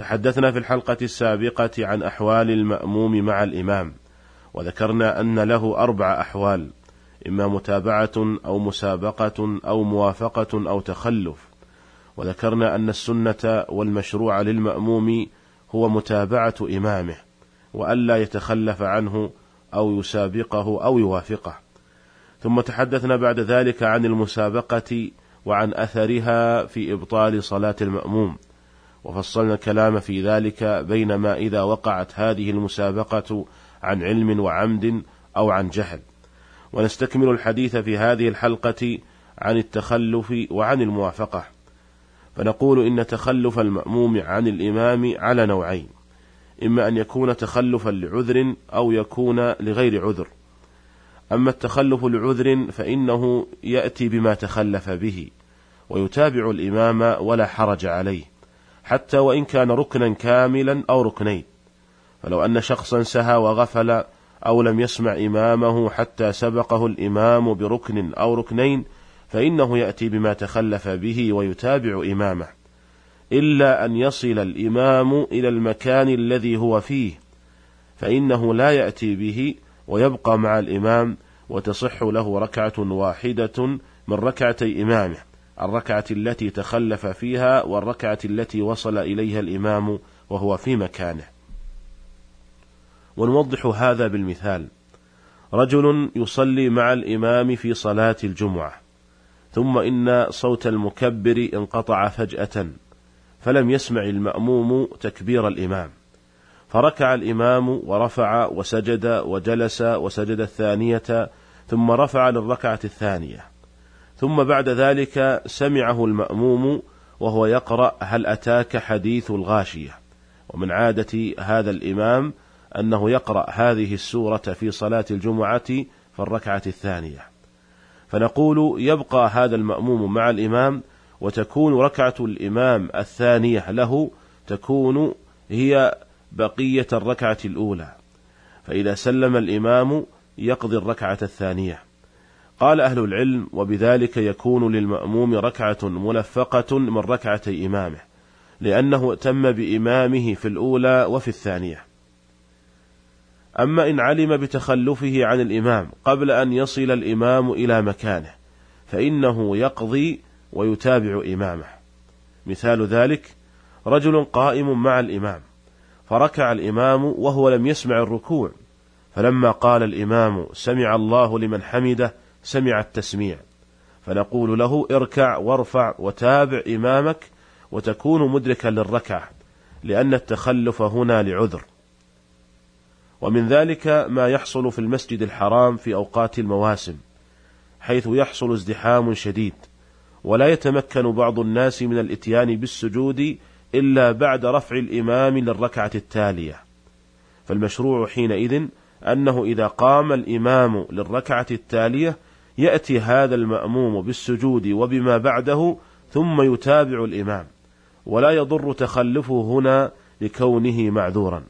تحدثنا في الحلقة السابقة عن أحوال المأموم مع الإمام، وذكرنا أن له أربع أحوال، إما متابعة أو مسابقة أو موافقة أو تخلف. وذكرنا أن السنة والمشروع للمأموم هو متابعة إمامه، وألا يتخلف عنه أو يسابقه أو يوافقه. ثم تحدثنا بعد ذلك عن المسابقة وعن أثرها في إبطال صلاة المأموم، وفصلنا الكلام في ذلك بينما إذا وقعت هذه المسابقة عن علم وعمد أو عن جهل. ونستكمل الحديث في هذه الحلقة عن التخلف وعن الموافقة. فنقول إن تخلف المأموم عن الإمام على نوعين، إما أن يكون تخلفا لعذر أو يكون لغير عذر. أما التخلف لعذر فإنه يأتي بما تخلف به ويتابع الإمام ولا حرج عليه حتى وإن كان ركنا كاملا أو ركنين. فلو أن شخصا سهى وغفل أو لم يسمع إمامه حتى سبقه الإمام بركن أو ركنين فإنه يأتي بما تخلف به ويتابع إمامه إلا أن يصل الإمام إلى المكان الذي هو فيه فإنه لا يأتي به ويبقى مع الإمام وتصح له ركعة واحدة من ركعتي إمامه. الركعة التي تخلف فيها والركعة التي وصل إليها الإمام وهو في مكانه. ونوضح هذا بالمثال. رجل يصلي مع الإمام في صلاة الجمعة ثم إن صوت المكبر انقطع فجأة فلم يسمع المأموم تكبير الإمام. فركع الإمام ورفع وسجد وجلس وسجد الثانية ثم رفع للركعة الثانية. ثم بعد ذلك سمعه المأموم وهو يقرأ هل أتاك حديث الغاشية. ومن عادة هذا الإمام أنه يقرأ هذه السورة في صلاة الجمعة في الركعة الثانية. فنقول يبقى هذا المأموم مع الإمام وتكون ركعة الإمام الثانية له تكون هي بقية الركعة الأولى. فإذا سلم الإمام يقضي الركعة الثانية. قال أهل العلم وبذلك يكون للمأموم ركعة ملفقة من ركعتي إمامه لأنه اتم بإمامه في الأولى وفي الثانية. أما إن علم بتخلفه عن الإمام قبل أن يصل الإمام إلى مكانه فإنه يقضي ويتابع إمامه. مثال ذلك رجل قائم مع الإمام فركع الإمام وهو لم يسمع الركوع فلما قال الإمام سمع الله لمن حمده سمع التسميع. فنقول له اركع وارفع وتابع إمامك وتكون مدركا للركعة لأن التخلف هنا لعذر. ومن ذلك ما يحصل في المسجد الحرام في أوقات المواسم حيث يحصل ازدحام شديد ولا يتمكن بعض الناس من الإتيان بالسجود إلا بعد رفع الإمام للركعة التالية. فالمشروع حينئذ أنه إذا قام الإمام للركعة التالية يأتي هذا المأموم بالسجود وبما بعده ثم يتابع الإمام ولا يضر تخلفه هنا لكونه معذورا.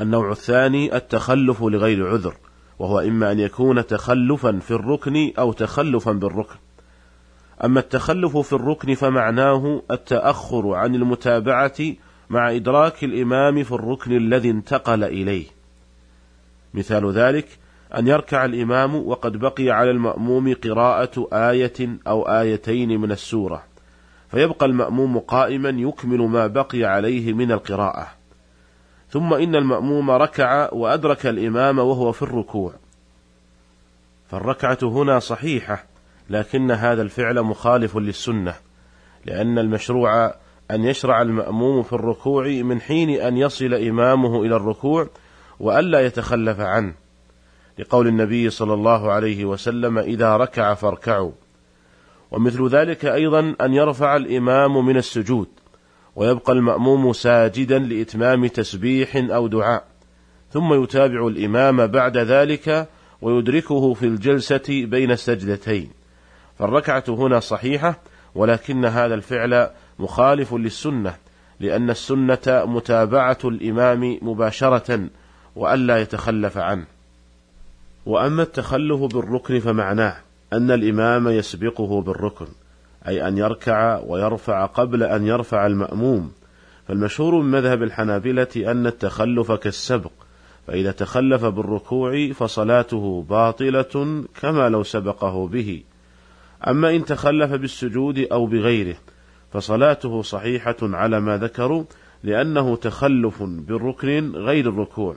النوع الثاني التخلف لغير عذر وهو إما أن يكون تخلفا في الركن أو تخلفا بالركن. أما التخلف في الركن فمعناه التأخر عن المتابعة مع إدراك الإمام في الركن الذي انتقل إليه. مثال ذلك أن يركع الإمام وقد بقي على المأموم قراءة آية أو آيتين من السورة فيبقى المأموم قائما يكمل ما بقي عليه من القراءة. ثم إن المأموم ركع وأدرك الإمام وهو في الركوع. فالركعة هنا صحيحة لكن هذا الفعل مخالف للسنة لأن المشروع أن يشرع المأموم في الركوع من حين أن يصل إمامه إلى الركوع وألا يتخلف عنه. لقول النبي صلى الله عليه وسلم إذا ركع فاركعوا. ومثل ذلك أيضا أن يرفع الإمام من السجود ويبقى المأموم ساجدا لإتمام تسبيح أو دعاء ثم يتابع الإمام بعد ذلك ويدركه في الجلسة بين السجدتين. فالركعة هنا صحيحة ولكن هذا الفعل مخالف للسنة لأن السنة متابعة الإمام مباشرة وألا يتخلف عنه. وأما التخلف بالركن فمعناه أن الإمام يسبقه بالركن أي أن يركع ويرفع قبل أن يرفع المأموم. فالمشهور من مذهب الحنابلة أن التخلف كالسبق فإذا تخلف بالركوع فصلاته باطلة كما لو سبقه به. أما إن تخلف بالسجود أو بغيره فصلاته صحيحة على ما ذكروا لأنه تخلف بالركن غير الركوع.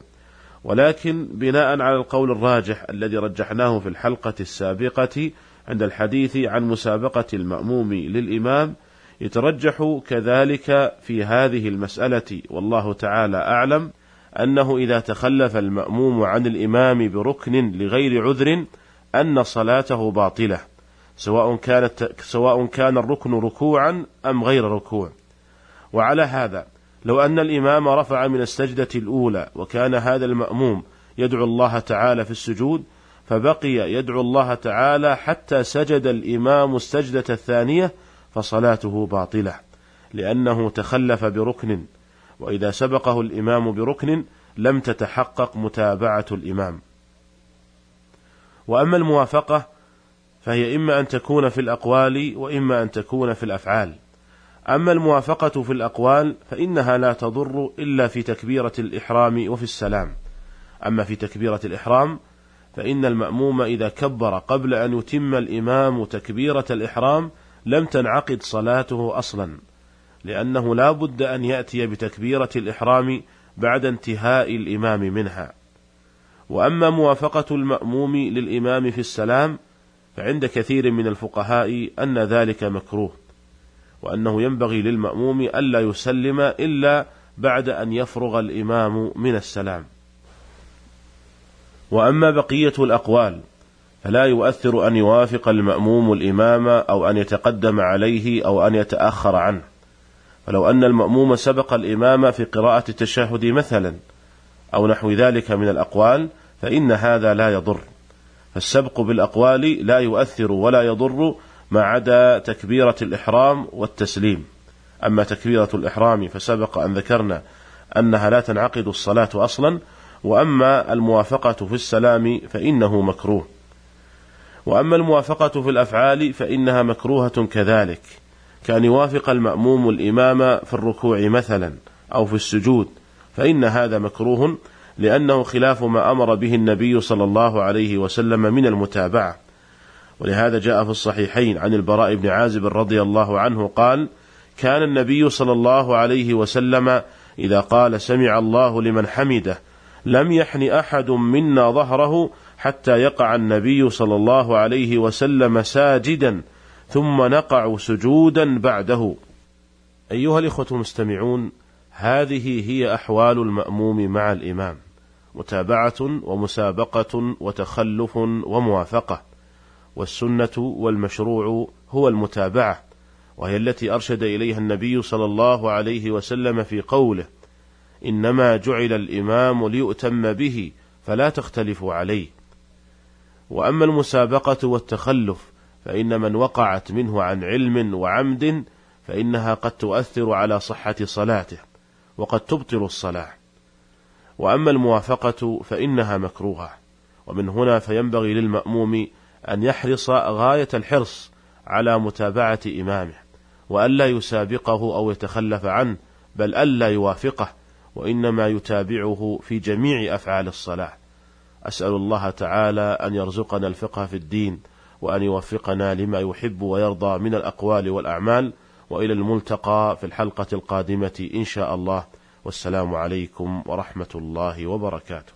ولكن بناء على القول الراجح الذي رجحناه في الحلقة السابقة عند الحديث عن مسابقة المأموم للإمام يترجح كذلك في هذه المسألة والله تعالى أعلم أنه إذا تخلف المأموم عن الإمام بركن لغير عذر أن صلاته باطلة سواء كانت سواء كان الركن ركوعا أم غير ركوع. وعلى هذا لو أن الإمام رفع من السجدة الأولى وكان هذا المأموم يدعو الله تعالى في السجود فبقي يدعو الله تعالى حتى سجد الإمام السجدة الثانية فصلاته باطلة لأنه تخلف بركن وإذا سبقه الإمام بركن لم تتحقق متابعة الإمام. وأما الموافقة فهي إما أن تكون في الأقوال وإما أن تكون في الأفعال. أما الموافقة في الأقوال فإنها لا تضر إلا في تكبيرة الإحرام وفي السلام. أما في تكبيرة الإحرام فإن المأموم إذا كبر قبل أن يتم الإمام تكبيرة الإحرام لم تنعقد صلاته أصلا لأنه لا بد أن يأتي بتكبيرة الإحرام بعد انتهاء الإمام منها. وأما موافقة المأموم للإمام في السلام فعند كثير من الفقهاء أن ذلك مكروه. وأنه ينبغي للمأموم ألا يسلم إلا بعد أن يفرغ الإمام من السلام. وأما بقية الأقوال فلا يؤثر أن يوافق المأموم الإمام أو أن يتقدم عليه أو أن يتأخر عنه. فلو أن المأموم سبق الإمام في قراءة التشهد مثلا أو نحو ذلك من الأقوال فإن هذا لا يضر. فالسبق بالأقوال لا يؤثر ولا يضر ما عدا تكبيرة الإحرام والتسليم. أما تكبيرة الإحرام فسبق أن ذكرنا أنها لا تنعقد الصلاة أصلا وأما الموافقة في السلام فإنه مكروه. وأما الموافقة في الأفعال فإنها مكروهة كذلك. كأن يوافق المأموم الإمام في الركوع مثلا أو في السجود فإن هذا مكروه لأنه خلاف ما أمر به النبي صلى الله عليه وسلم من المتابعة. ولهذا جاء في الصحيحين عن البراء بن عازب رضي الله عنه قال كان النبي صلى الله عليه وسلم إذا قال سمع الله لمن حمده لم يحن أحد منا ظهره حتى يقع النبي صلى الله عليه وسلم ساجدا ثم نقع سجودا بعده. أيها الإخوة المستمعون هذه هي أحوال المأموم مع الإمام متابعة ومسابقة وتخلف وموافقة. والسنة والمشروع هو المتابعة وهي التي أرشد إليها النبي صلى الله عليه وسلم في قوله إنما جعل الإمام ليؤتم به فلا تختلفوا عليه. وأما المسابقة والتخلف فإن من وقعت منه عن علم وعمد فإنها قد تؤثر على صحة صلاته وقد تبطل الصلاة. وأما الموافقة فإنها مكروهة ومن هنا فينبغي للمأموم أن يحرص غاية الحرص على متابعة إمامه وألا يسابقه أو يتخلف عنه بل ألا يوافقه وإنما يتابعه في جميع أفعال الصلاة. أسأل الله تعالى أن يرزقنا الفقه في الدين وأن يوفقنا لما يحب ويرضى من الأقوال والأعمال وإلى الملتقى في الحلقة القادمة إن شاء الله. والسلام عليكم ورحمة الله وبركاته.